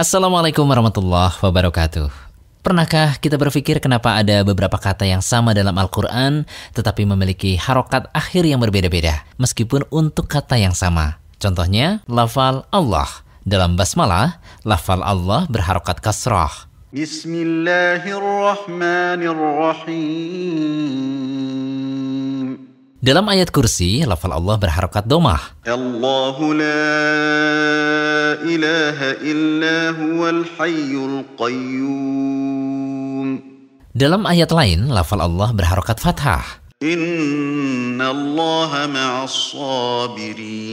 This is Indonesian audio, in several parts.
Assalamualaikum warahmatullahi wabarakatuh. Pernahkah kita berpikir kenapa ada beberapa kata yang sama dalam Al-Quran tetapi memiliki harokat akhir yang berbeda-beda meskipun untuk kata yang sama? Contohnya, lafal Allah. Dalam basmalah, lafal Allah berharokat kasrah. Bismillahirrahmanirrahim. Dalam ayat kursi, lafal Allah berharokat domah. Allahu la ilaha illa huwal hayyul qayyum. Dalam ayat lain, lafal Allah berharokat fathah. Inna allaha ma'as sabirin.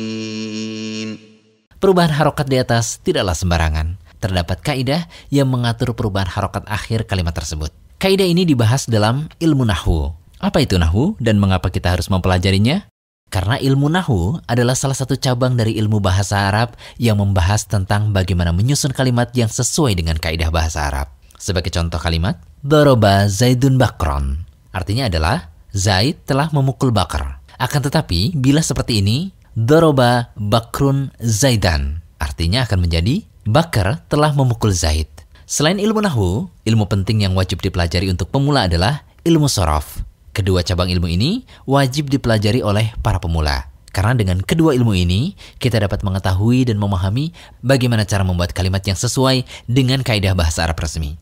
Perubahan harokat di atas tidaklah sembarangan. Terdapat kaidah yang mengatur perubahan harokat akhir kalimat tersebut. Kaidah ini dibahas dalam ilmu nahu. Apa itu nahu dan mengapa kita harus mempelajarinya? Karena ilmu nahu adalah salah satu cabang dari ilmu bahasa Arab yang membahas tentang bagaimana menyusun kalimat yang sesuai dengan kaidah bahasa Arab. Sebagai contoh kalimat, Doroba Zaidun Bakron. Artinya adalah, Zaid telah memukul Bakar. Akan tetapi, bila seperti ini, Doroba Bakrun Zaidan. Artinya akan menjadi, Bakar telah memukul Zaid. Selain ilmu nahu, ilmu penting yang wajib dipelajari untuk pemula adalah ilmu sorof. Kedua cabang ilmu ini wajib dipelajari oleh para pemula. Karena dengan kedua ilmu ini, kita dapat mengetahui dan memahami bagaimana cara membuat kalimat yang sesuai dengan kaidah bahasa Arab resmi.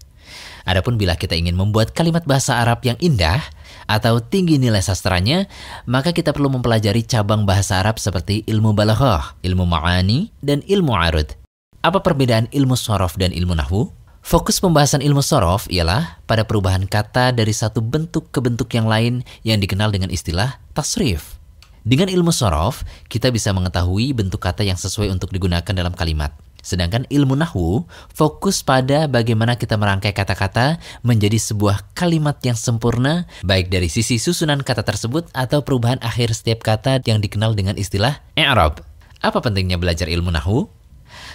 Adapun bila kita ingin membuat kalimat bahasa Arab yang indah atau tinggi nilai sastranya, maka kita perlu mempelajari cabang bahasa Arab seperti ilmu balaghah, ilmu ma'ani, dan ilmu arud. Apa perbedaan ilmu sorof dan ilmu nahwu? Fokus pembahasan ilmu sorof ialah pada perubahan kata dari satu bentuk ke bentuk yang lain yang dikenal dengan istilah tasrif. Dengan ilmu sorof, kita bisa mengetahui bentuk kata yang sesuai untuk digunakan dalam kalimat. Sedangkan ilmu nahwu fokus pada bagaimana kita merangkai kata-kata menjadi sebuah kalimat yang sempurna, baik dari sisi susunan kata tersebut atau perubahan akhir setiap kata yang dikenal dengan istilah i'rab. Apa pentingnya belajar ilmu nahwu?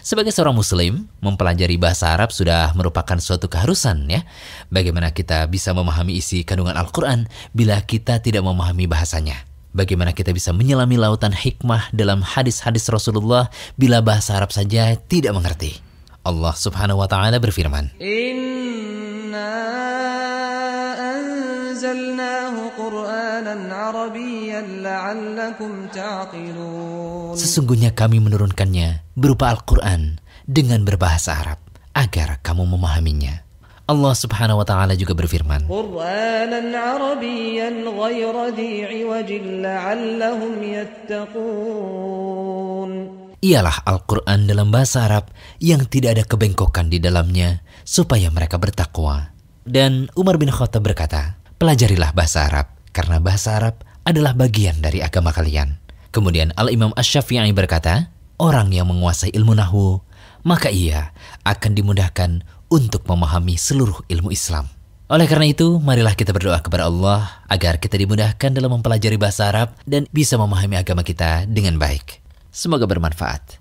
Sebagai seorang muslim, mempelajari bahasa Arab sudah merupakan suatu keharusan ya. Bagaimana kita bisa memahami isi kandungan Al-Qur'an bila kita tidak memahami bahasanya? Bagaimana kita bisa menyelami lautan hikmah dalam hadis-hadis Rasulullah bila bahasa Arab saja tidak mengerti? Allah Subhanahu wa taala berfirman, Inna Sesungguhnya kami menurunkannya berupa Al-Quran dengan berbahasa Arab agar kamu memahaminya. Allah Subhanahu wa taala juga berfirman. Ialah Al-Qur'an dalam bahasa Arab yang tidak ada kebengkokan di dalamnya supaya mereka bertakwa. Dan Umar bin Khattab berkata, pelajarilah bahasa Arab karena bahasa Arab adalah bagian dari agama kalian. Kemudian Al-Imam Ash-Syafi'i berkata, orang yang menguasai ilmu nahwu, maka ia akan dimudahkan untuk memahami seluruh ilmu Islam. Oleh karena itu, marilah kita berdoa kepada Allah agar kita dimudahkan dalam mempelajari bahasa Arab dan bisa memahami agama kita dengan baik. Semoga bermanfaat.